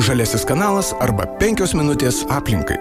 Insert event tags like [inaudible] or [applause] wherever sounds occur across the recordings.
Žalesis kanalas arba penkios minutės aplinkai.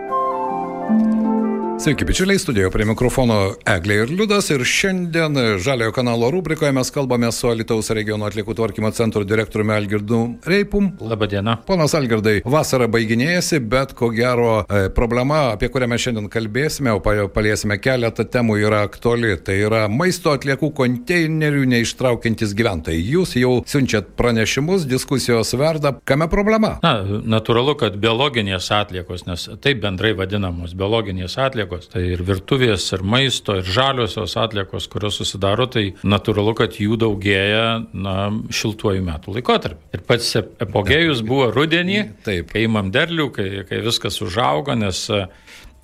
Sveiki, bičiuliai, studijoje prie mikrofono Eglė ir Liudas ir šiandien Žaliojo kanalo rubrikoje mes kalbame su Alitaus regiono atliekų tvarkymo centro direktoriumi Algirdu Reipum. Labadiena. Ponas Algirdai, vasara baiginėjasi, bet ko gero e, problema, apie kurią mes šiandien kalbėsime, o paliesime keletą temų, yra aktuali. Tai yra maisto atliekų konteinerių neištraukiantis gyventojai. Jūs jau siunčiat pranešimus, diskusijos verda. Kame problema? Na, natūralu, kad biologinės atliekos, nes taip bendrai vadinamos biologinės atliekos, atliekos. Tai ir virtuvės, ir maisto, ir žaliosios atliekos, kurios susidaro, tai natūralu, kad jų daugėja na, šiltuoju metų laikotarpiu. Ir pats epogėjus buvo rudenį, Taip. kai imam derlių, kai, kai viskas užauga, nes e,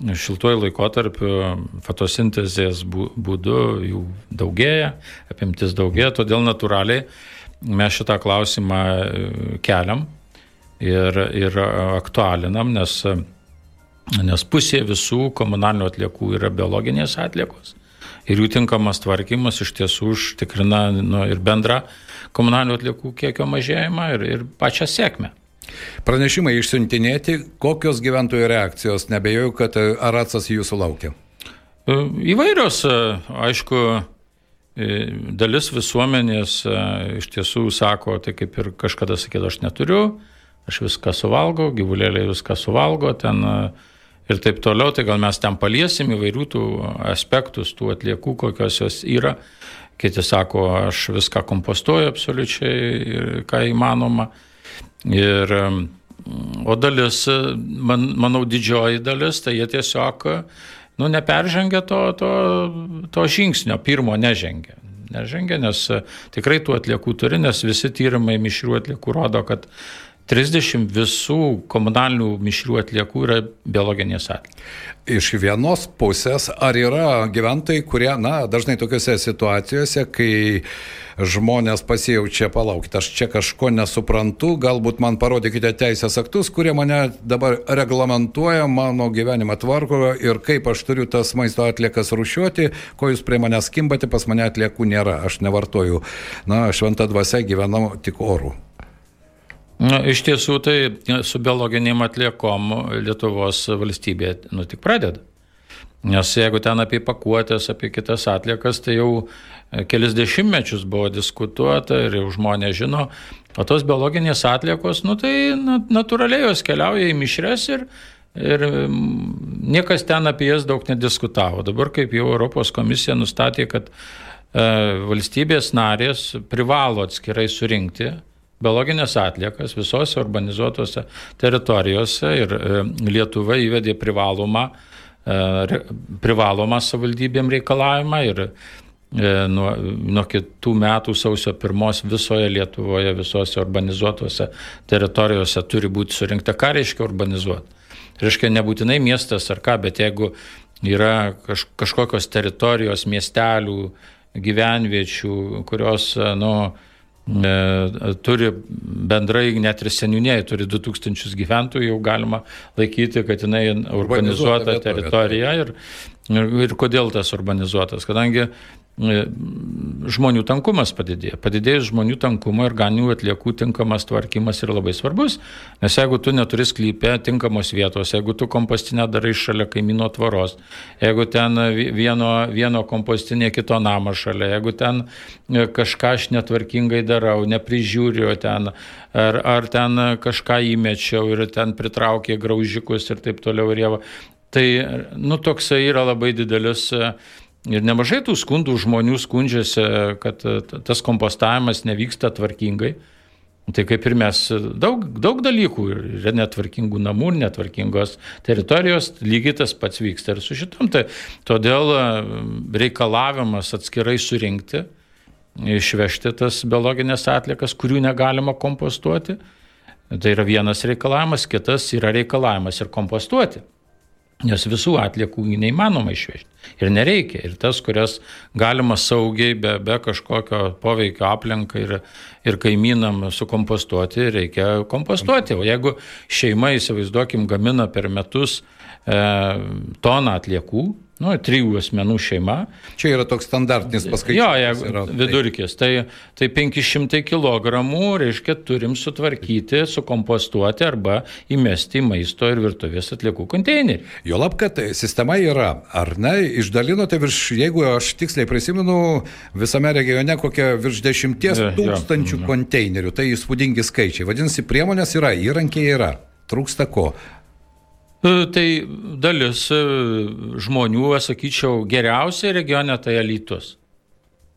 šiltuoju laikotarpiu fotosintezės būdu jų daugėja, apimtis daugėja, todėl natūraliai mes šitą klausimą e, keliam ir, ir aktualinam, nes nes pusė visų komunalinių atliekų yra biologinės atliekos. Ir jų tinkamas tvarkymas iš tiesų užtikrina nu, ir bendrą komunalinių atliekų kiekio mažėjimą ir, ir pačią sėkmę. Pranešimai išsiuntinėti, kokios gyventojų reakcijos, nebejoju, kad ar atsas jūsų laukia? E, įvairios, e, aišku, e, dalis visuomenės iš tiesų sako, tai kaip ir kažkada sakė, aš neturiu, aš viską suvalgau, gyvulėliai viską suvalgo, ten uh, ir taip toliau, tai gal mes ten paliesim įvairių tų aspektus, tų atliekų, kokios jos yra. Kiti sako, aš viską kompostuoju absoliučiai, ką įmanoma. Ir, o dalis, man, manau, didžioji dalis, tai jie tiesiog nu, neperžengia to, to, to žingsnio, pirmo nežengia. Nežengia, nes tikrai tų atliekų turi, nes visi tyrimai mišrių atliekų rodo, kad 30 visų komunalinių mišrių atliekų yra biologinės atliekos. Iš vienos pusės, ar yra gyventojai, kurie, na, dažnai tokiuose situacijose, kai žmonės pasijaučia, palaukite, aš čia kažko nesuprantu, galbūt man parodykite teisės aktus, kurie mane dabar reglamentuoja, mano gyvenimą tvarko ir kaip aš turiu tas maisto atliekas rušiuoti, ko jūs prie manęs kimbate, pas mane atliekų nėra, aš nevartoju, na, šventą dvasę gyvenau tik orų. Na, iš tiesų, tai su biologiniam atliekom Lietuvos valstybė nu, tik pradeda. Nes jeigu ten apie pakuotės, apie kitas atliekas, tai jau kelis dešimtmečius buvo diskutuota ir jau žmonės žino, o tos biologinės atliekos, nu, tai natūraliai jos keliauja į mišres ir, ir niekas ten apie jas daug nediskutavo. Dabar kaip jau Europos komisija nustatė, kad e, valstybės narės privalo atskirai surinkti biologinės atliekas visose urbanizuotose teritorijose ir e, Lietuva įvedė privalomą, e, privalomą savivaldybėm reikalavimą ir e, nuo, nuo kitų metų sausio pirmos visoje Lietuvoje, visose urbanizuotose teritorijose turi būti surinkta. Ką reiškia urbanizuoti? Reiškia nebūtinai miestas ar ką, bet jeigu yra kaž, kažkokios teritorijos, miestelių, gyvenviečių, kurios, nu, turi bendrai net ir seniūnėjai turi 2000 gyventojų, jau galima laikyti, kad jinai urbanizuota teritorija ir, ir, ir kodėl tas urbanizuotas, kadangi E, žmonių tankumas padidėja. Padidėjus žmonių tankumo ir ganimų atliekų tinkamas tvarkymas yra labai svarbus, nes jeigu tu neturi sklypę tinkamos vietos, jeigu tu kompostinę darai šalia kaimino tvaros, jeigu ten vieno, vieno kompostinė kito namą šalia, jeigu ten e, kažką aš netvarkingai darau, neprižiūriu ten, ar, ar ten kažką įmečiau ir ten pritraukė graužikus ir taip toliau ir jie. Tai, nu, toksai yra labai didelis uh, Ir nemažai tų skundų žmonių skundžiasi, kad tas kompostavimas nevyksta tvarkingai. Tai kaip ir mes daug, daug dalykų, yra netvarkingų namų, netvarkingos teritorijos, lygiai tas pats vyksta ir su šitam. Tai todėl e, reikalavimas atskirai surinkti, išvežti tas biologinės atlikas, kurių negalima kompostuoti, tai yra vienas reikalavimas, kitas yra reikalavimas ir kompostuoti. Nes visų atliekų neįmanoma išvežti. Ir nereikia. Ir tas, kurias galima saugiai, be, be kažkokio poveikio aplinkai ir, ir kaimynam sukompostuoti, reikia kompostuoti. O jeigu šeima, įsivaizduokim, gamina per metus e, toną atliekų, nu, trijų asmenų šeima. Čia yra toks standartinis paskaičiavimas. Jo, jeigu yra, vidurkis, tai, tai 500 kg, reiškia, turim sutvarkyti, sukompostuoti arba įmesti maisto ir virtuvės atliekų konteinerį. Jo lab, kad sistema yra, ar ne, išdalinote virš, jeigu aš tiksliai prisimenu, visame regione kokia virš 10 tūkstančių konteinerių, tai įspūdingi skaičiai. Vadinasi, priemonės yra, įrankiai yra. Trūksta ko? E, tai dalis e, žmonių, aš sakyčiau, geriausiai regione tai elitus.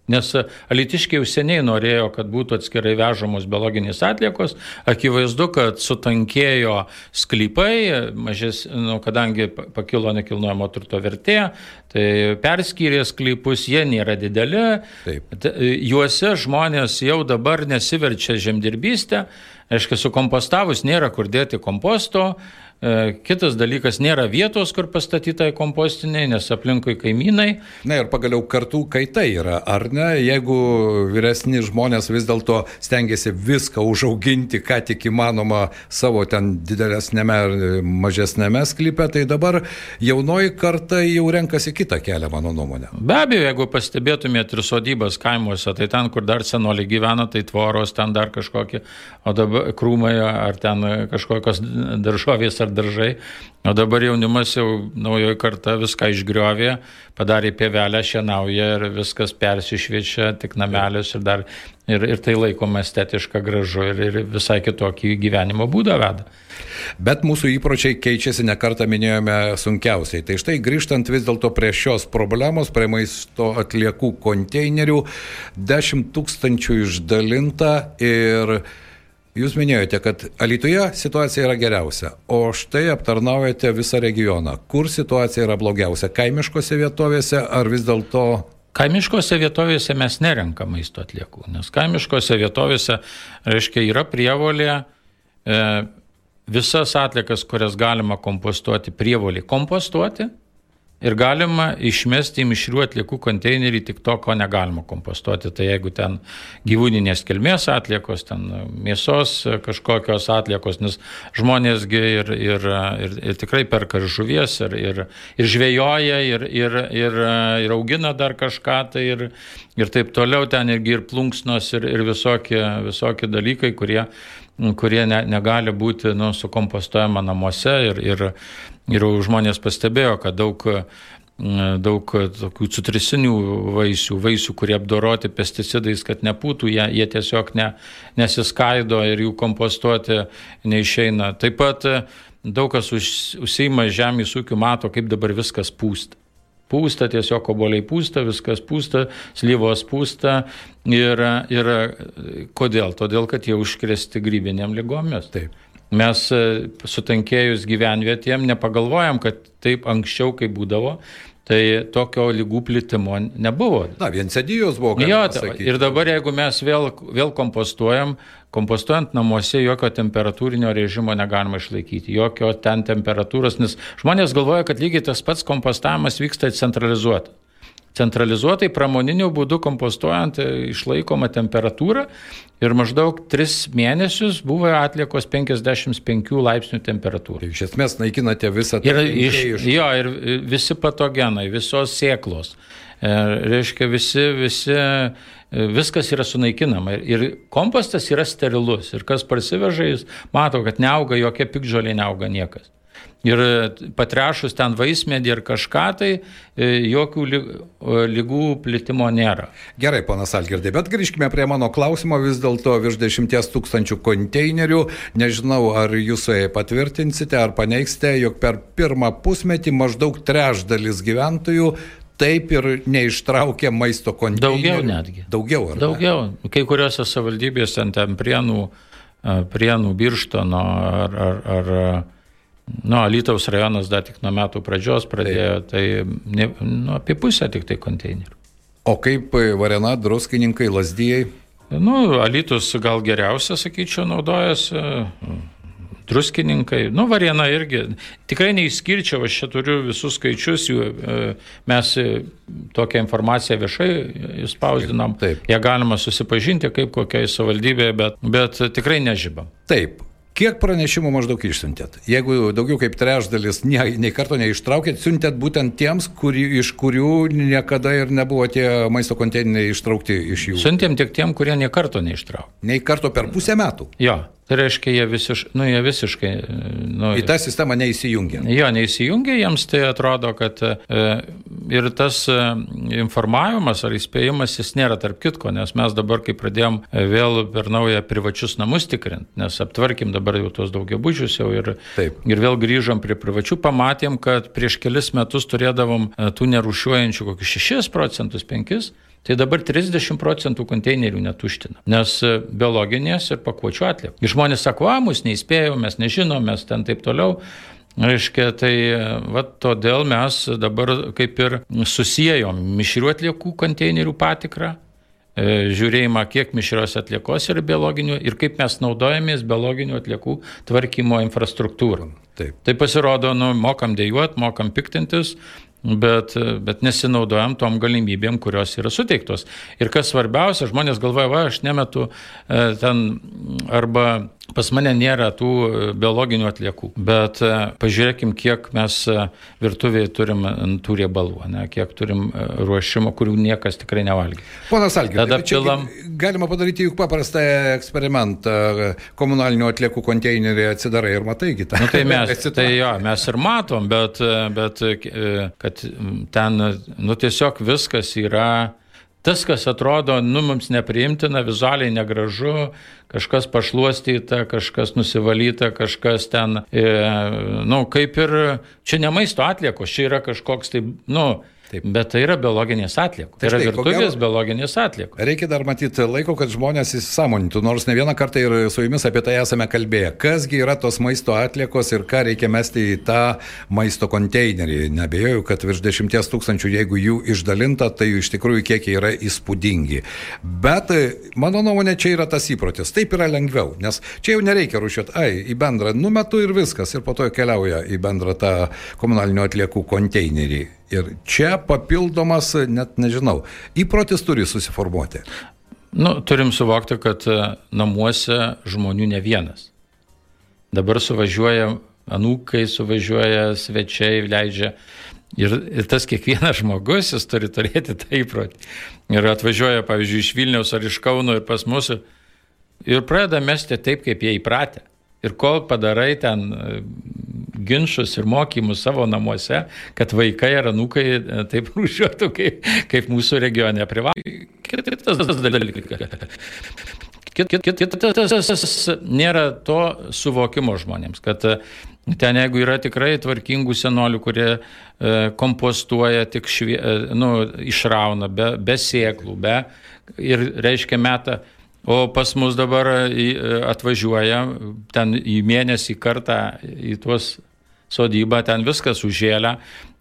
Nes alitiškiai jau seniai norėjo, kad būtų atskirai vežamos biologinės atliekos. Akivaizdu, kad sutankėjo sklypai, mažes, nu, kadangi pakilo nekilnojamo turto vertė, tai perskyrė sklypus, jie nėra dideli. Taip. Juose žmonės jau dabar nesiverčia žemdirbystę, aiškiai, sukompostavus nėra kur dėti komposto. E, kitas dalykas, nėra vietos, kur pastatytai kompostiniai, nes aplinkui kaimynai. Na ir pagaliau kartų kaita yra, ar ne? Jeigu vyresni žmonės vis dėlto stengiasi viską užauginti, ką tik įmanoma savo ten didelesnėme ar mažesnėme sklype, tai dabar jaunoji karta jau renkasi kitą kelią, mano nuomonė. Be abejo, jeigu pastebėtumėte ir sodybas kaimuose, tai ten, kur dar senoliai gyvena, tai tvoros, ten dar kažkokie, o dabar krūmai ar ten kažkokios daržovės ar ar daržai. O dabar jaunimas jau naujoji karta viską išgriovė, padarė pievelę, šienauja ir viskas persišviečia, tik namelius ir, dar, ir, ir tai laikoma estetiška gražu ir, ir visai kitokį gyvenimo būdą veda. Bet mūsų įpročiai keičiasi, nekartą minėjome sunkiausiai. Tai štai grįžtant vis dėlto prie šios problemos, prie maisto atliekų konteinerių, 10 tūkstančių išdalinta ir Jūs minėjote, kad Alitoje situacija yra geriausia, o štai aptarnaujate visą regioną. Kur situacija yra blogiausia? Kaimiškose vietovėse ar vis dėlto Kaimiškose vietovėse mes nerenkam maisto atliekų, nes kaimiškose vietovėse, reiškia, yra prievolė e, visas atliekas, kurias galima kompostuoti, prievolė kompostuoti Ir galima išmesti į mišrių atliekų konteinerį tik to, ko negalima kompostuoti. Tai jeigu ten gyvūninės kilmės atliekos, ten mėsos kažkokios atliekos, nes žmonėsgi ir, ir, ir, ir tikrai perka ir žuvies, ir, ir, ir žvejoja, ir, ir, ir, ir augina dar kažką, tai ir, ir taip toliau ten irgi ir plunksnos, ir, ir visokie, visokie dalykai, kurie kurie ne, negali būti nu, sukompostuojama namuose ir, ir, ir žmonės pastebėjo, kad daug, daug tokių citrisinių vaisių, vaisių, kurie apdoroti pesticidais, kad nepūtų, jie, jie tiesiog ne, nesiskaido ir jų kompostuoti neišeina. Taip pat daug kas užsima žemės ūkių, mato, kaip dabar viskas pūsta pūsta, tiesiog oboliai pūsta, viskas pūsta, slyvos pūsta. Ir, ir kodėl? Todėl, kad jie užkresti grybinėm lygomis. Taip. Mes e, sutankėjus gyvenvietėm nepagalvojam, kad taip anksčiau, kaip būdavo, Tai tokio lygų plitimo nebuvo. Na, vien sėdijos buvo. Jo, ir dabar jeigu mes vėl, vėl kompostuojam, kompostuojant namuose jokio temperatūrinio režimo negalima išlaikyti, jokio ten temperatūros, nes žmonės galvoja, kad lygiai tas pats kompostavimas vyksta centralizuotai centralizuotai pramoniniu būdu kompostuojant e, išlaikoma temperatūra ir maždaug 3 mėnesius buvo atliekos 55 laipsnių temperatūra. Tai iš esmės naikinate visą tą. Ir, iš, iš... Jo, ir visi patogenai, visos sėklos. E, reiškia, visi, visi, e, viskas yra sunaikinama. Ir kompostas yra sterilus. Ir kas parsiveža, jis mato, kad neauga jokia pikžolė, neauga niekas. Ir patrešus ten vaismedį ir kažką, tai e, jokių lygų plitimo nėra. Gerai, panas Algirdai, bet grįžkime prie mano klausimo, vis dėlto virš dešimties tūkstančių konteinerių, nežinau, ar jūs patvirtinsite ar paneigsite, jog per pirmą pusmetį maždaug trešdalis gyventojų taip ir neištraukė maisto konteinerių. Daugiau netgi. Daugiau, ar Daugiau. Ne? Kai kuriuose savivaldybėse, ten prienų, prienų birštono ar, ar, ar Nu, Alytaus rajonas dar tik nuo metų pradžios pradėjo, Taip. tai ne, nu, apie pusę tik tai konteinerių. O kaip Varena, druskininkai, lasdyjai? Nu, Alytus gal geriausia, sakyčiau, naudojasi. Druskininkai, nu, Varena irgi. Tikrai neišskirčiau, aš čia turiu visus skaičius, jų, e, mes e, tokią informaciją viešai spausdinam. Taip. Ją galima susipažinti kaip kokiai savivaldybėje, bet, bet tikrai nežybam. Taip, Kiek pranešimų maždaug išsiuntėt? Jeigu daugiau kaip trečdalis nei, nei karto neištraukėt, siuntėt būtent tiems, kuri, iš kurių niekada ir nebuvo tie maisto konteineriai ištraukti iš jų. Siuntėm tik tiem, kurie nei karto neištraukė. Nei karto per pusę metų. Jo, Tai reiškia, jie, visiš, nu, jie visiškai... Nu, į tą sistemą neįsijungia. Jo, neįsijungia, jiems tai atrodo, kad e, ir tas e, informavimas ar įspėjimas jis nėra tarp kitko, nes mes dabar, kai pradėjom e, vėl per naują privačius namus tikrinti, nes aptvarkim dabar jau tuos daugiabučius jau ir, Taip. ir vėl grįžom prie privačių, pamatėm, kad prieš kelis metus turėdavom e, tų nerušiuojančių kokius 6 procentus, 5 Tai dabar 30 procentų konteinerių netuština, nes e, biologinės ir pakuočių atliekų. Ir žmonės sako, a, mus neįspėjo, mes nežinom, mes ten taip toliau. Reiškia, tai e, va, todėl mes dabar kaip ir susijėjom mišrių atliekų konteinerių patikrą, e, žiūrėjimą, kiek mišrios atliekos yra biologinių ir kaip mes naudojamės biologinių atliekų tvarkymo infrastruktūrą. Taip. Tai pasirodo, nu, mokam dėjuot, mokam piktintis, bet, bet nesinaudojam tom galimybėm, kurios yra suteiktos. Ir kas svarbiausia, žmonės galvoja, va, aš nemetu e, ten arba Pas mane nėra tų e, biologinių atliekų, bet e, pažiūrėkim, kiek mes e, virtuvėje turim tų riebalų, ne, kiek turim ruošimo, kurių niekas tikrai nevalgia. Ponas Algis, tada pilam. Galima padaryti juk paprastą eksperimentą. Komunalinių atliekų konteinerį atsidarai ir matai kitą. Nu, tai mes, [laughs] tai jo, mes ir matom, bet, bet kad ten nu, tiesiog viskas yra Tas, kas atrodo, nu, mums nepriimtina, vizualiai negražu, kažkas pašluostyta, kažkas nusivalyta, kažkas ten, e, nu, kaip ir, čia ne maisto atliekos, čia yra kažkoks tai, nu, Taip. Bet tai yra biologinės atliekos. Tai yra virtuvės biologinės atliekos. Reikia dar matyti laiko, kad žmonės įsisamonintų, nors ne vieną kartą ir su jumis apie tai esame kalbėję. Kasgi yra tos maisto atliekos ir ką reikia mesti į tą maisto konteinerį. Nebejoju, kad virš dešimties tūkstančių, jeigu jų išdalinta, tai iš tikrųjų kiekiai yra įspūdingi. Bet mano nuomonė, čia yra tas įprotis. Taip yra lengviau, nes čia jau nereikia rušiuoti, ai, į bendrą numetu ir viskas, ir po to keliauja į bendrą tą komunalinių atliekų konteinerį. Ir čia papildomas, net nežinau, įprotis turi susiformuoti. Nu, turim suvokti, kad e, namuose žmonių ne vienas. Dabar suvažiuoja anūkai, suvažiuoja svečiai, leidžia. Ir, ir tas kiekvienas žmogus, jis turi turėti tą įprotį. Ir atvažiuoja, pavyzdžiui, iš Vilniaus ar iš Kauno ir pas mus ir pradeda mesti taip, kaip jie įpratę. Ir kol padarai ten e, ginčius ir mokymus savo namuose, kad vaikai ar anūkai e, taip [laughs] rūšiuotų, kaip, kaip mūsų regione privalo. Kitas dalykas. Kitas nėra to suvokimo žmonėms, kad e, ten jeigu yra tikrai tvarkingų senolių, kurie kompostuoja tik švie, nu, išrauna, be, be sėklų, be ir reiškia metą O pas mus dabar e, atvažiuoja ten į mėnesį kartą į tuos sodybą, ten viskas užėlę,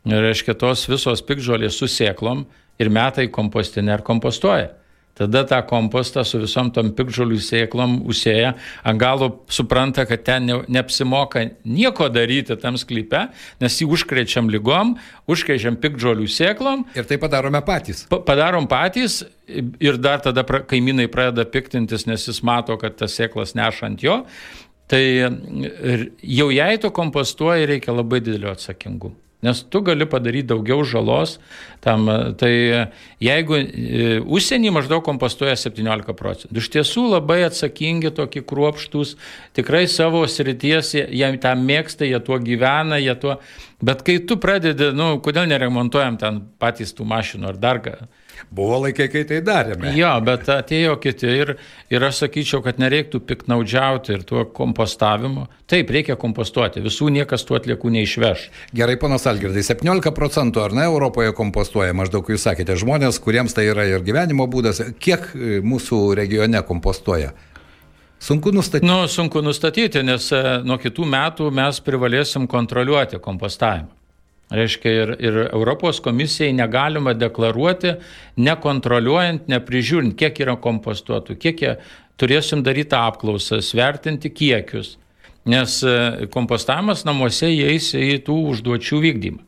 reiškia tos visos pikžolės su sėklom ir metai kompostinė ar kompostuoja. Tada tą kompostą su visom tom pikžolių sėklom užsėja, ant galo supranta, kad ten ne, neapsimoka nieko daryti tam sklype, nes jį užkrečiam lygom, užkrečiam pikžolių sėklom. Ir tai padarome patys. Pa, padarom patys ir dar tada pra, kaimynai pradeda piktintis, nes jis mato, kad tas sėklas neša ant jo. Tai jau jei tu kompostuoji, reikia labai didelio atsakingumo. Nes tu gali padaryti daugiau žalos tam. Tai jeigu e, užsienį maždaug kompostuoja 17 procentų. Iš tiesų labai atsakingi, tokie kruopštus, tikrai savo srities, jie tą mėgsta, jie tuo gyvena, jie tuo. Bet kai tu pradedi, nu, kodėl neremontuojam ten patys tų mašinų ar dar ką Buvo laikai, kai tai darėme. Jo, bet atėjo kiti ir, ir aš sakyčiau, kad nereiktų piknaudžiauti ir tuo kompostavimu. Taip, reikia kompostuoti, visų niekas tuo atliekų neišveš. Gerai, panas Algirdai, 17 procentų ar ne Europoje kompostuoja, maždaug jūs sakėte, žmonės, kuriems tai yra ir gyvenimo būdas, kiek e, mūsų regione kompostuoja? Sunku nustatyti. Nu, sunku nustatyti, nes e, nuo kitų metų mes privalėsim kontroliuoti kompostavimą. Reiškia, ir, ir Europos komisijai negalima deklaruoti, nekontroliuojant, neprižiūrint, kiek yra kompostuotų, kiek jie turėsim daryti apklausas, vertinti kiekius. Nes e, kompostavimas namuose įeis į tų užduočių vykdymą.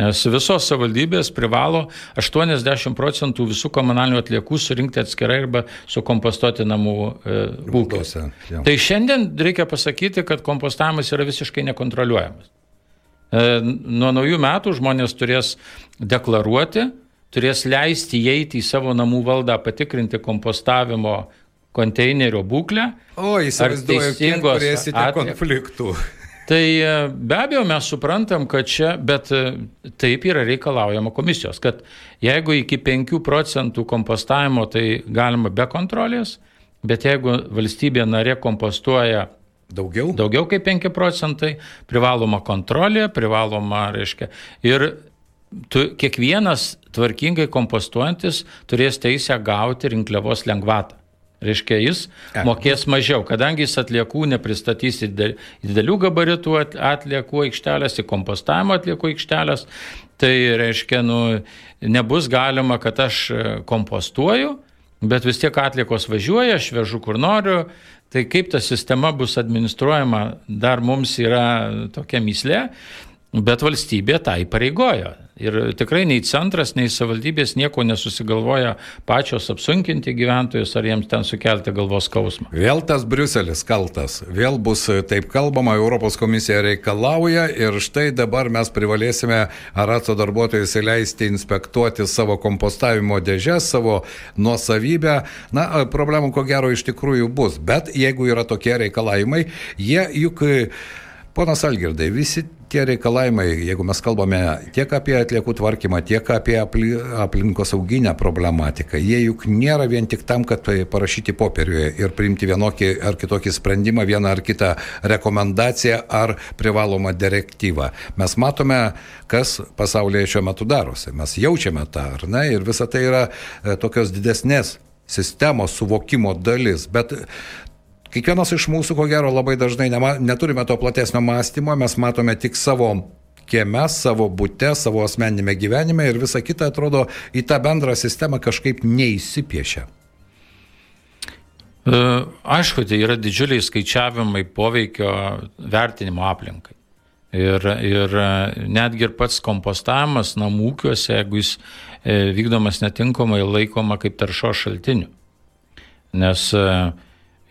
Nes visos savivaldybės privalo 80 procentų visų komunalinių atliekų surinkti atskirai arba sukompostuoti namų e, ūkiuose. Tai šiandien reikia pasakyti, kad kompostavimas yra visiškai nekontroliuojamas. E, nuo naujų metų žmonės turės deklaruoti, turės leisti įeiti į savo namų valdą, patikrinti kompostavimo konteinerio būklę. O, įsivaizduoju, kiek turėsite konfliktų. Tai e, be abejo mes suprantam, kad čia, bet e, taip yra reikalaujama komisijos, kad jeigu iki 5 procentų kompostavimo tai galima be kontrolės, bet jeigu valstybė narė kompostuoja daugiau, daugiau kaip 5 procentai, privaloma kontrolė, privaloma, reiškia, ir tu, kiekvienas tvarkingai kompostuojantis turės teisę gauti rinkliavos lengvatą. Reiškia, jis mokės mažiau, kadangi jis atliekų nepristatys į didelių gabaritų atliekų aikštelės, į kompostavimo atliekų aikštelės, tai reiškia, nu, nebus galima, kad aš kompostuoju, bet vis tiek atliekos važiuoja, aš vežu kur noriu, tai kaip ta sistema bus administruojama, dar mums yra tokia mislė, bet valstybė tą įpareigojo. Ir tikrai nei centras, nei savivaldybės nieko nesusigalvoja pačios apsunkinti gyventojus ar jiems ten sukelti galvos skausmą. Vėl tas Briuselis kaltas, vėl bus taip kalbama, Europos komisija reikalauja ir štai dabar mes privalėsime Araco darbuotojus įleisti inspektuoti savo kompostavimo dėžės, savo nuosavybę. Na, problemų ko gero iš tikrųjų bus, bet jeigu yra tokie reikalavimai, jie juk Ponas Algirdai, visi tie reikalavimai, jeigu mes kalbame tiek apie atliekų tvarkymą, tiek apie aplinkosauginę problematiką, jie juk nėra vien tik tam, kad tai parašyti popieriuje ir priimti vienokį ar kitokį sprendimą, vieną ar kitą rekomendaciją ar privalomą direktyvą. Mes matome, kas pasaulyje šiuo metu darosi. Mes jaučiame tą, ar ne? Ir visa tai yra e, tokios didesnės sistemos suvokimo dalis. Bet Kiekvienas iš mūsų, ko gero, labai dažnai nema, neturime to platesnio mąstymo, mes matome tik savo kieme, savo būte, savo asmeninėme gyvenime ir visa kita atrodo į tą bendrą sistemą kažkaip neįsipiešia. E, aišku, tai yra didžiuliai skaičiavimai poveikio vertinimo aplinkai. Ir, ir netgi ir pats kompostavimas namų ūkiuose, jeigu jis e, vykdomas netinkamai, laikoma kaip taršo šaltiniu. Nes uh,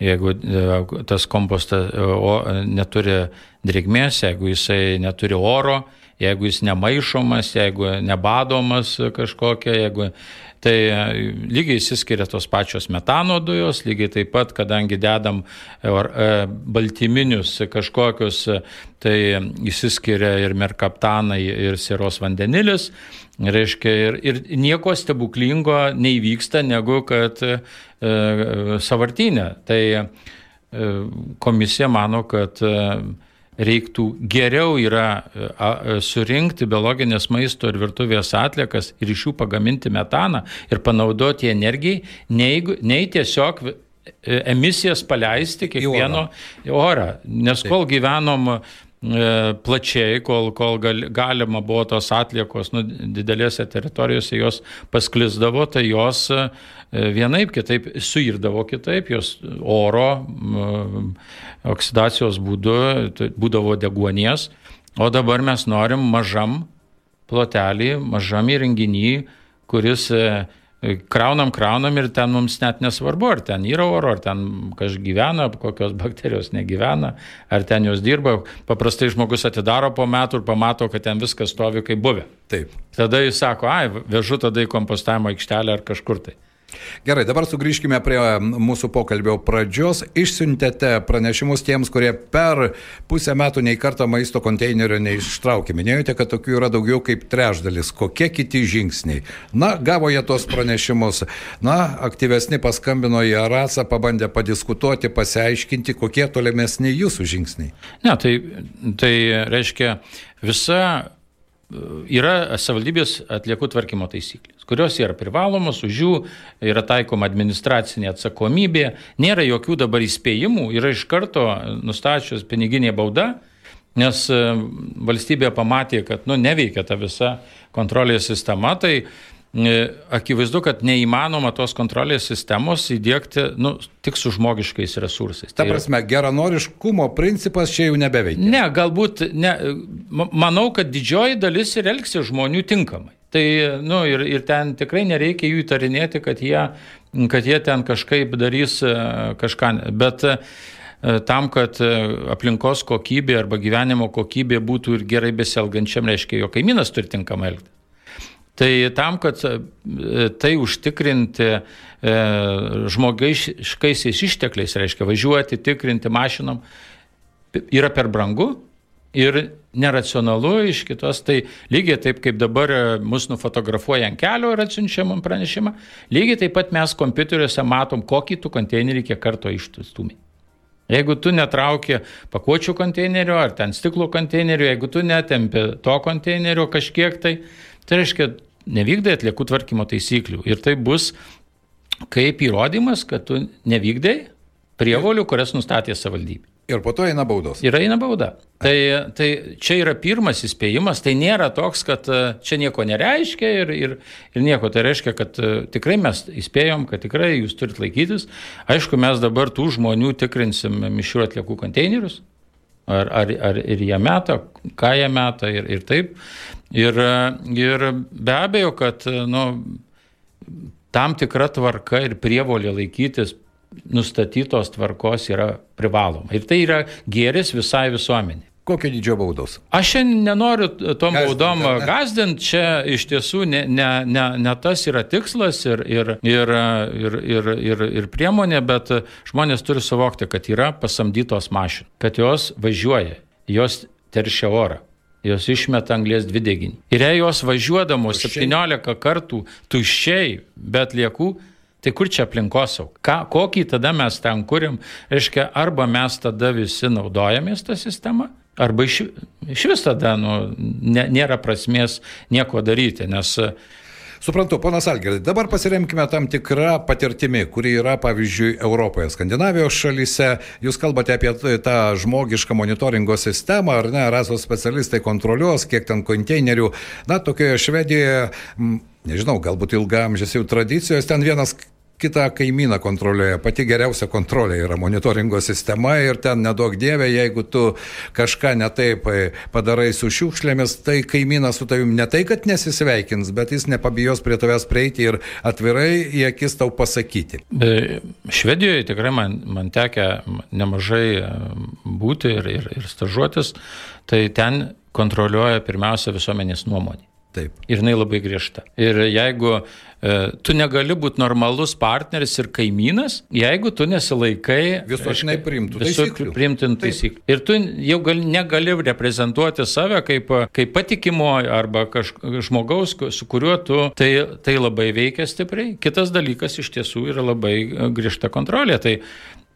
jeigu e, tas kompostas e, neturi drėgmės, jeigu jisai neturi oro, jeigu jis nemaišomas, jeigu nebadomas kažkokia, jeigu Tai e, lygiai įsiskiria tos pačios metano dujos, lygiai taip pat, kadangi dedam baltyminius kažkokius, tai įsiskiria ir merkaptanai, ir siros vandenilis. Reiškia, ir, ir nieko stebuklingo neįvyksta, negu kad e, savartinė. Tai e, komisija mano, kad e, reiktų geriau yra e, a, surinkti biologinės maisto ir virtuvės atliekas ir iš jų pagaminti metaną ir panaudoti energijai, nei, nei tiesiog e, emisijas paleisti kiekvieno į orą. Nes kol gyvenom E, plačiai, kol, kol gal, galima buvo tos atliekos nu, didelėse teritorijose, jos pasklisdavo, tai jos e, vienaip kitaip suirdavo kitaip, jos oro oksidacijos būdu būdavo deguonies, o dabar mes norim mažam plotelį, mažam įrenginį, kuris e, kraunam, kraunam ir ten mums net nesvarbu, ar ten yra oro, ar ten kažkas gyvena, kokios bakterijos negyvena, ar ten jos dirba. Paprastai žmogus atidaro po metų ir pamato, kad ten viskas stovi kaip buvę. Taip. Tada jis sako, ai, vežu tada į kompostavimo aikštelę ar kažkur tai. Gerai, dabar sugrįžkime prie mūsų pokalbio pradžios. Išsiuntėte pranešimus tiems, kurie per pusę metų nei kartą maisto konteinerio neištraukė. Minėjote, kad tokių yra daugiau kaip trečdalis. Kokie kiti žingsniai? Na, gavo jie tos pranešimus. Na, aktyvesni paskambino į Arasą, pabandė padiskutuoti, pasiaiškinti, kokie tolimesni jūsų žingsniai. Ne, tai, tai reiškia visa yra savaldybės atliekų tvarkymo taisyklės, kurios yra privalomos, už jų yra taikoma administracinė atsakomybė, nėra jokių dabar įspėjimų, yra iš karto nustačius piniginė bauda, nes e, valstybė pamatė, kad nu, neveikia ta visa kontrolės sistema, tai akivaizdu, kad neįmanoma tos kontrolės sistemos įdėkti nu, tik su žmogiškais resursais. Ta tai prasme, geranoriškumo principas čia jau nebeveikia. Ne, galbūt, ne, manau, kad didžioji dalis ir elgsi žmonių tinkamai. Tai, nu, ir, ir ten tikrai nereikia jų įtarinėti, kad jie, kad jie ten kažkaip darys e, kažką. Bet e, tam, kad e, aplinkos kokybė arba gyvenimo kokybė būtų ir gerai besielgančiam, reiškia, jo kaimynas turi tinkamai elgti. Tai tam, kad tai užtikrinti e, žmogiškaisiais ištekliais, reiškia važiuoti, tikrinti mašinom, yra per brangu ir neracionalu iš kitos. Tai lygiai taip, kaip dabar e, mus nufotografuoja ant kelio ir atsiunčia man pranešimą, lygiai taip pat mes kompiuteriuose matom, kokį tu konteinerį kiek karto ištustumi. Jeigu tu netrauki pakuočių konteinerio ar ten stiklo konteinerio, jeigu tu netempi to konteinerio kažkiek tai, tai reiškia, nevykdai atliekų tvarkymo taisyklių. Ir tai bus kaip įrodymas, kad tu nevykdai prievolių, kurias nustatė savivaldybė. Ir po to eina baudos. Ir eina bauda. Tai, tai čia yra pirmas įspėjimas, tai nėra toks, kad e, čia nieko nereiškia ir, ir, ir nieko. Tai reiškia, kad e, tikrai mes įspėjom, kad tikrai jūs turit laikytis. Aišku, mes dabar tų žmonių tikrinsim mišrių atliekų konteinerius, Ar, ar, ar ir jie meta, ką jie meta ir, ir taip. Ir, ir be abejo, kad nu, tam tikra tvarka ir prievolė laikytis nustatytos tvarkos yra privaloma. Ir tai yra gėris visai visuomenė. Kokio dydžio baudos? Aš šiandien nenoriu tom baudom gazdinti, čia iš tiesų ne, ne, ne, ne tas yra tikslas ir, ir, ir, ir, ir, ir, ir priemonė, bet žmonės turi suvokti, kad yra pasamdytos mašinos, kad jos važiuoja, jos teršia orą. Jos išmeta anglės dvideginį. Ir jei jos važiuodamos 17 kartų tuščiai, bet liekų, Tai kur čia aplinkosaug? Kokį tada mes ten kuriam? Reiškia, arba mes tada visi naudojamės tą sistemą, Arba iš, iš vis tada nu, ne, nėra prasmės nieko daryti, nes Suprantu, ponas Algirdai, dabar pasiremkime tam tikrą patirtimį, kuri yra, pavyzdžiui, Europoje, Skandinavijos šalyse. Jūs kalbate apie tą žmogišką monitoringo sistemą, ar ne, rasos specialistai kontroliuos, kiek ten konteinerių. Na, tokioje Švedijoje, nežinau, galbūt ilgamžės jau tradicijos, ten vienas kitą kaimyną kontroliuoja. Pati geriausia kontrolė yra monitoringo sistema ir ten nedaug dievė, jeigu tu kažką netaip e, padarai su šiukšlėmis, tai kaimynas su tavim ne tai, kad nesisveikins, bet jis nepabijos prie tavęs prieiti ir atvirai į akis tau pasakyti. Švedijoje tikrai man, man tekia nemažai e, būti ir, ir, ir stažuotis, tai ten kontroliuoja pirmiausia visuomenės nuomonė. Taip. Ir jinai labai griežta. Ir jeigu e, tu negali būti normalus partneris ir kaimynas, jeigu tu nesilaikai visuotinai priimtų taisyklių. Priimtinų taisyklių. Ir tu jau gal, negali reprezentuoti save kaip, kaip patikimo arba kaž, žmogaus, su kuriuo tu tai, tai labai veikia stipriai. Kitas dalykas iš tiesų yra labai griežta kontrolė. Tai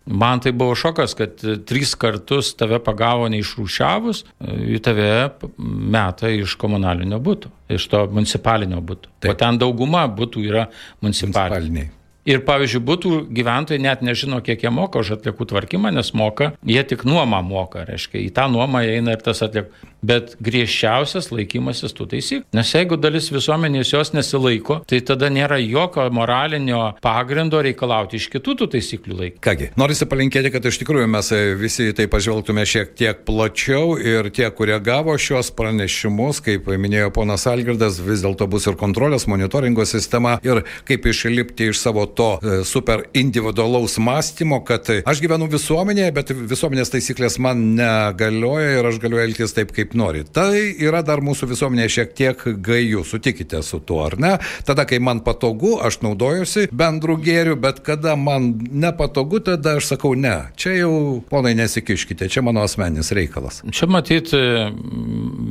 Man tai buvo šokas, kad e, tris kartus tave pagavo neišrūšiavus, e, į tave metą iš komunalinio būtų, iš to municipalinio būtų. O ten dauguma būtų yra municipaliniai. Ir, pavyzdžiui, būtų gyventojai net nežino, kiek jie moka už atliekų tvarkymą, nes moka, jie tik nuomą moka, reiškia, į tą nuomą eina ir tas atliekų. Bet griežčiausias laikymasis tų taisyklių. Nes jeigu dalis visuomenės jos nesilaiko, tai tada nėra jokio moralinio pagrindo reikalauti iš kitų tų taisyklių laikyti. Kągi, norisi palinkėti, kad iš tikrųjų mes visi tai pažvelgtume šiek tiek plačiau ir tie, kurie gavo šios pranešimus, kaip minėjo ponas Algirdas, vis dėlto bus ir kontrolės, monitoringo sistema ir kaip išlipti iš savo to e, super individualaus mąstymo, kad aš gyvenu visuomenėje, bet visuomenės taisyklės man negalioja ir aš galiu elgtis taip, kaip nori. Tai yra dar mūsų visuomenėje šiek tiek gajų, sutikite su tuo, ar ne? Tada, kai man patogu, aš naudojuosi bendrų gėrių, bet kada man nepatogu, tada aš sakau ne. Čia jau, ponai, nesikiškite, čia mano asmeninis reikalas. Čia matyti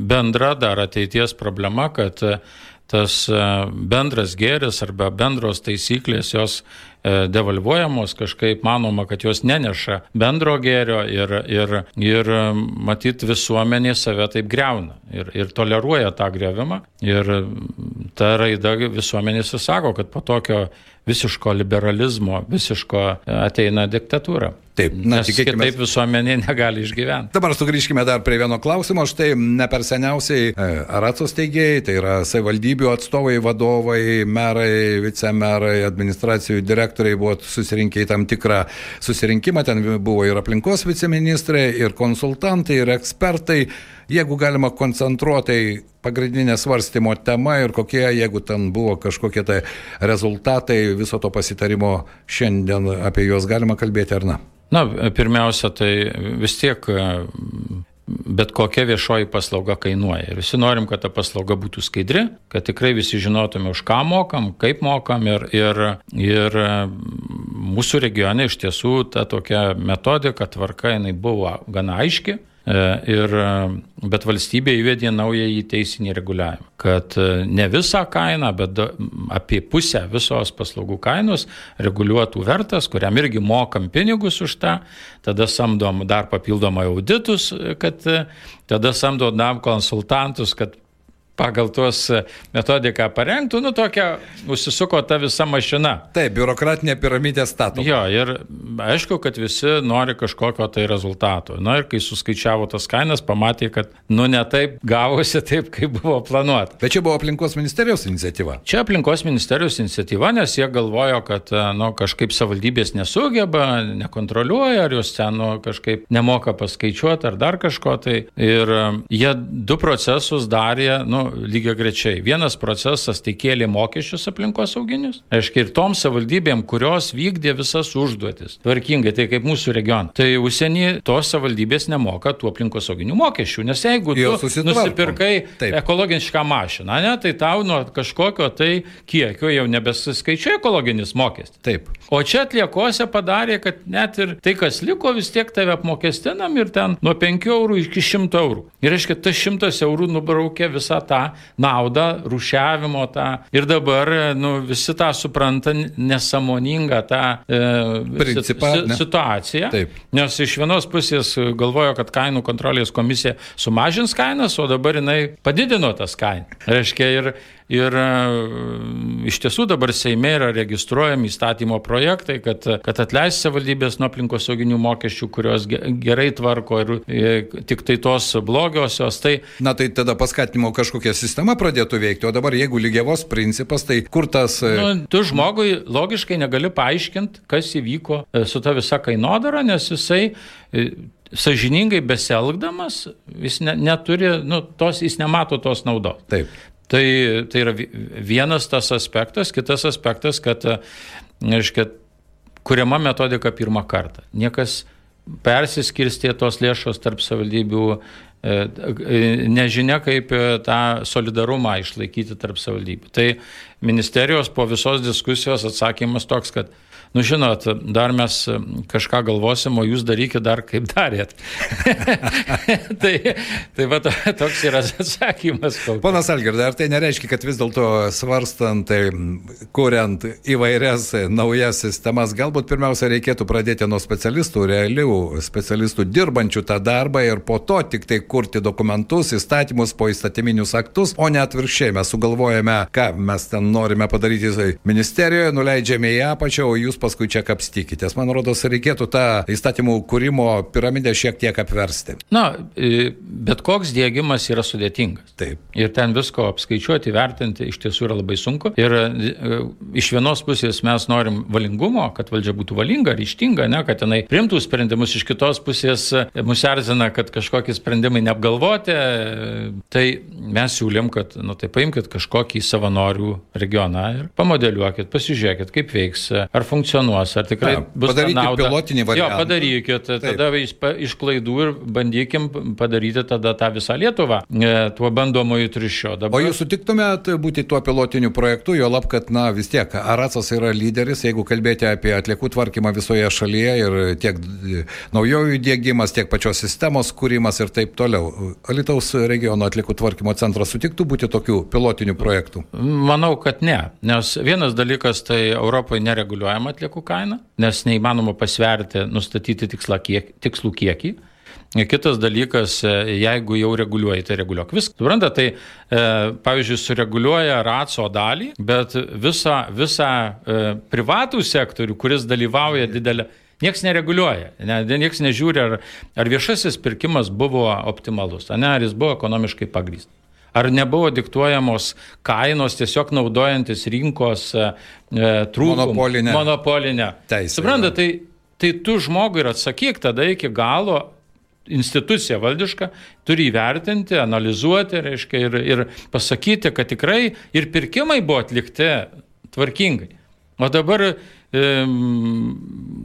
bendra dar ateities problema, kad tas e, bendras gėris arba bendros taisyklės jos e, devalvuojamos, kažkaip manoma, kad jos neneša bendro gėrio ir, ir, ir matyt visuomenė save taip greuna ir, ir toleruoja tą grevimą. Ir ta raida visuomenės sako, kad po tokio visiško liberalizmo, visiško ateina diktatūra. Taip, na, Nes tikėkime. Taip visuomenė negali išgyventi. Dabar sugrįžkime dar prie vieno klausimo. Štai ne per seniausiai e, Aracos teigėjai, tai yra savivaldybių atstovai, vadovai, merai, vicemerai, administracijų direktoriai buvo susirinkę į tam tikrą susirinkimą. Ten buvo ir aplinkos viceministrai, ir konsultantai, ir ekspertai. Jeigu galima koncentruotai pagrindinė svarstymo tema ir kokie, jeigu ten buvo kažkokie tai rezultatai viso to pasitarimo šiandien, apie juos galima kalbėti ar ne? Na, pirmiausia, tai vis tiek bet kokia viešoji paslauga kainuoja. Ir visi norim, kad ta paslauga būtų skaidri, kad tikrai visi žinotume, už ką mokam, kaip mokam. Ir, ir, ir mūsų regione iš tiesų ta tokia metodika, tvarka, jinai buvo gana aiški. E, ir, e, bet valstybė įvedė naują į teisinį reguliavimą, kad e, ne visą kainą, bet apie pusę visos paslaugų kainos reguliuotų vertas, kuriam irgi mokam pinigus už tą, tada samdom dar papildomai auditus, kad tada samdom konsultantus, kad pagal tuos e, metodiką parengtų, nu tokia užsisuko ta visa mašina. Taip, biurokratinė piramidė statoma. Jo, ir aišku, kad visi nori kažkokio tai rezultato. Na ir kai suskaičiavo tas kainas, pamatė, kad nu ne taip gavosi taip, kaip buvo planuota. Bet čia buvo aplinkos ministerijos iniciatyva. Čia aplinkos ministerijos iniciatyva, nes jie galvojo, kad e, nu, kažkaip savivaldybės nesugeba, nekontroliuoja, ar jos ten nu, kažkaip nemoka paskaičiuoti ar dar kažko. Tai. Ir e, jie du procesus darė, nu, lygiai grečiai. Vienas procesas tai kėlė mokesčius aplinkosauginius, aiškiai, ir tom savivaldybėm, kurios vykdė visas užduotis. Tvarkingai, tai kaip mūsų region. Tai užsienį tos savivaldybės nemoka tų aplinkosauginių mokesčių, nes jeigu tu nusipirkai Taip. ekologišką mašiną, ne, tai tau nuo kažkokio tai kiekio jau nebesiskaičiuoja ekologinis mokestis. Taip. O čia atliekose padarė, kad net ir tai, kas liko, vis tiek tave apmokestinam ir ten nuo 5 eurų iki 100 eurų. Ir reiškia, tas 100 eurų nubraukė visą tą naudą, rušiavimo tą. Ir dabar nu, visi tą supranta nesamoningą tą e, Principą, si, situaciją. Taip. Nes iš vienos pusės galvojo, kad kainų kontrolės komisija sumažins kainas, o dabar jinai padidino tas kainas. Reiškia, ir, Ir e, iš tiesų dabar Seime yra registruojami įstatymo projektai, kad, kad atleis savivaldybės nuo aplinkosauginių mokesčių, kurios gerai tvarko ir, ir e, tik tai tos blogiosios. Tai... Na tai tada paskatinimo kažkokia sistema pradėtų veikti, o dabar jeigu lygiavos principas, tai kur tas... E, nu, tu žmogui logiškai negali paaiškinti, kas įvyko su ta visa kainodara, nes jisai sažiningai beselgdamas, jis ne, neturi, nu, tos, jis nemato tos naudos. Taip. Tai, tai yra vienas tas aspektas, kitas aspektas, kad, reiškia, kuriama metodika pirmą kartą. Niekas persiskirstė tos lėšos tarp savivaldybių, e, nežinia, kaip tą solidarumą išlaikyti tarp savivaldybių. Tai ministerijos po visos diskusijos atsakymas toks, kad nu žinot, dar mes kažką galvosim, o jūs darykit dar kaip darėt. [laughs] tai tai va, toks yra atsakymas. Ponas Algirdai, ar tai nereiškia, kad vis dėlto svarstant, tai kuriant įvairias naujas sistemas, galbūt pirmiausia reikėtų pradėti nuo specialistų, realių specialistų dirbančių tą darbą ir po to tik tai kurti dokumentus, įstatymus, po įstatyminius aktus, o ne atvirkščiai mes sugalvojame, ką mes ten norime padaryti ministerijoje, nuleidžiame į apačią, o jūs paskui čia kapstykitės. Man rodos, reikėtų tą įstatymų kūrimo piramidę šiek tiek apversti. Na, bet koks dėgymas yra sudėtingas. Taip. Ir ten visko apskaičiuoti, vertinti iš tiesų yra labai sunku. Ir iš vienos pusės mes norim valingumo, kad valdžia būtų valinga, ryštinga, ne, kad jinai primtų sprendimus, iš kitos pusės mus erzina, kad kažkokie sprendimai neapgalvoti. Tai mes siūlėm, kad, nu tai paimkite kažkokį savanorių regioną ir pamodeliuokit, pasižiūrėkit, kaip veiks, ar funkcionuoja funkcionuos, ar tikrai Na, bus nauda. pilotinį variantą. Jo, padarykit, tada iš, iš klaidų ir bandykim padaryti tada tą visą Lietuvą e, tuo bandomųjų triušio. Dabar... O jūs sutiktumėt būti tuo pilotiniu projektu, jo lab, kad, na, vis tiek, Aracas yra lyderis, jeigu kalbėti apie atliekų tvarkymą visoje šalyje ir tiek naujojų dėgymas, tiek pačios sistemos kūrimas ir taip toliau. Alitaus regiono atliekų tvarkymo centras sutiktų būti tokiu pilotiniu projektu? Manau, kad ne, nes vienas dalykas tai Europoje nereguliuojama atliekų atliekų kainą, nes neįmanoma pasverti, nustatyti kiek, tikslų kiekį. Kitas dalykas, jeigu jau reguliuoji, tai reguliuok viską. Supranta, tai e, pavyzdžiui, sureguliuoja raco dalį, bet visą, visą e, privatų sektorių, kuris dalyvauja didelę Niekas nereguliuoja, ne, niekas nežiūri, ar, ar viešasis pirkimas buvo optimalus, ne, ar jis buvo ekonomiškai pagrįstas. Ar nebuvo diktuojamos kainos tiesiog naudojantis rinkos e, e trūkumą? Monopolinę. Monopolinę. Teisę. Supranta, tai, tai tu žmogui ir atsakyk tada iki galo, institucija valdiška turi įvertinti, analizuoti, reiškia, ir, ir pasakyti, kad tikrai ir pirkimai buvo atlikti tvarkingai. O dabar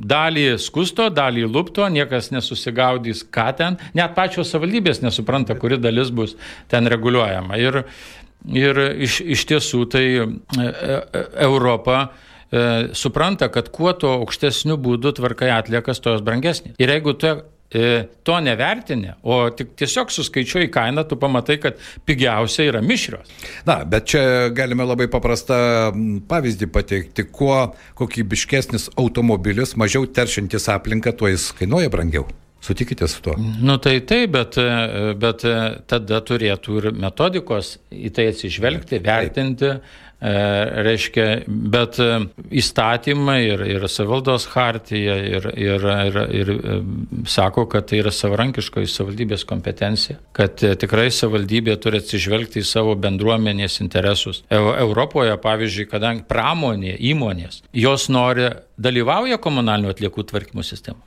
dalį skusto, dalį lupto, niekas nesusigaudys, ką ten, net pačios savivaldybės nesupranta, kuri dalis bus ten reguliuojama. Ir, ir iš, iš tiesų tai e, e, Europa e, supranta, kad kuo to aukštesniu būdu tvarkai atliekas, to jos brangesnės. Ir jeigu tu E, to nevertini, o tik tiesiog suskaičiuoji kainą, tu pamatai, kad pigiausia yra mišrios. Na, bet čia galime labai paprastą pavyzdį pateikti. Kuo kokybiškesnis automobilis, mažiau teršintis aplinką, tuo jis kainuoja brangiau. Sutikite su tuo? Nu tai taip, bet, bet tada turėtų ir metodikos į tai atsižvelgti, vertinti. Taip E, reiškia, bet e, įstatymai ir, ir savaldos hartija ir, ir, ir, ir e, sako, kad tai yra savarankiško į savaldybės kompetencija, kad tikrai savaldybė turi atsižvelgti į savo bendruomenės interesus. Europoje, pavyzdžiui, kadangi pramonė, įmonės, jos nori dalyvauja komunalinių atliekų tvarkymo sistema,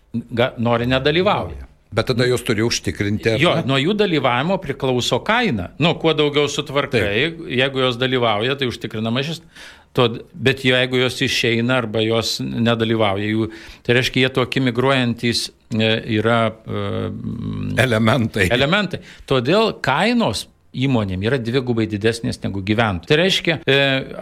nori nedalyvauja. Bet tada jūs turi užtikrinti. Jo, nuo jų dalyvavimo priklauso kaina. Nu, kuo daugiau sutvarkai, Taip. jeigu jos dalyvauja, tai užtikrina mažesnė. Bet jeigu jos išeina arba jos nedalyvauja, jų, tai reiškia, jie tokie migruojantis e, yra uh, elementai. elementai. Todėl kainos įmonėm yra dvigubai didesnės negu gyventojų. Tai reiškia, e,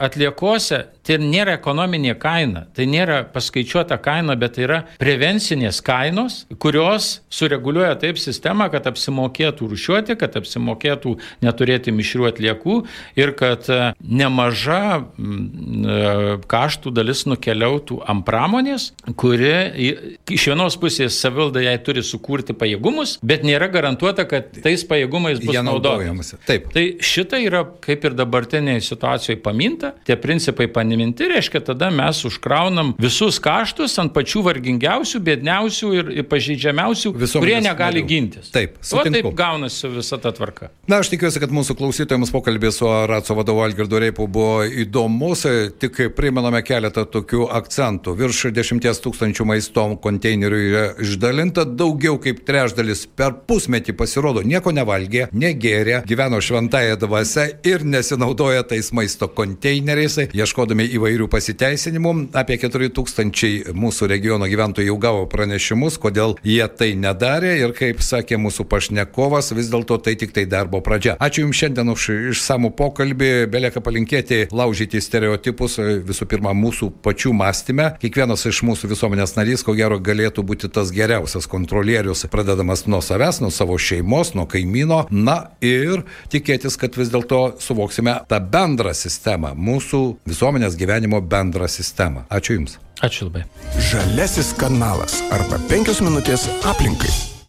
atliekose tai nėra ekonominė kaina, tai nėra paskaičiuota kaina, bet tai yra prevencinės kainos, kurios sureguliuoja taip sistemą, kad apsimokėtų rušiuoti, kad apsimokėtų neturėti mišrių atliekų ir kad e, nemaža e, kaštų dalis nukeliautų ant pramonės, kuri iš vienos pusės savilda jai turi sukurti pajėgumus, bet nėra garantuota, kad tais pajėgumais bus naudojamasi. Taip. Tai šita yra kaip ir dabartinėje situacijoje paminta, tie principai paminti, reiškia, tada mes užkraunam visus kaštus ant pačių vargingiausių, bėdniausių ir, pažeidžiamiausių, Visuomenės kurie negali narių. gintis. Taip, sutinku. o taip gaunasi visa ta tvarka. Na, aš tikiuosi, kad mūsų klausytojams pokalbės su Ratso vadovu Algirdu Reipu buvo įdomus, tik primename keletą tokių akcentų. Virš 10 tūkstančių maisto konteinerių yra išdalinta, daugiau kaip trečdalis per pusmetį pasirodo nieko nevalgė, negėrė, gyveno šventąją dvasę ir nesinaudoja tais maisto konteineriais, ieškodami įvairių pasiteisinimų. Apie 4000 mūsų regiono gyventojų jau gavo pranešimus, kodėl jie tai nedarė ir kaip sakė mūsų pašnekovas, vis dėlto tai tik tai darbo pradžia. Ačiū Jums šiandien už išsamų pokalbį, belieka palinkėti laužyti stereotipus visų pirma mūsų pačių mąstymę. Kiekvienas iš mūsų visuomenės narys, ko gero, galėtų būti tas geriausias kontrolierius, pradedamas nuo savęs, nuo savo šeimos, nuo kaimyno, na ir tikėtis, kad vis dėlto suvoksime tą bendrą sistemą, mūsų visuomenės gyvenimo bendrą sistemą. Ačiū Jums. Ačiū labai. Žalesis kanalas arba penkios minutės aplinkai.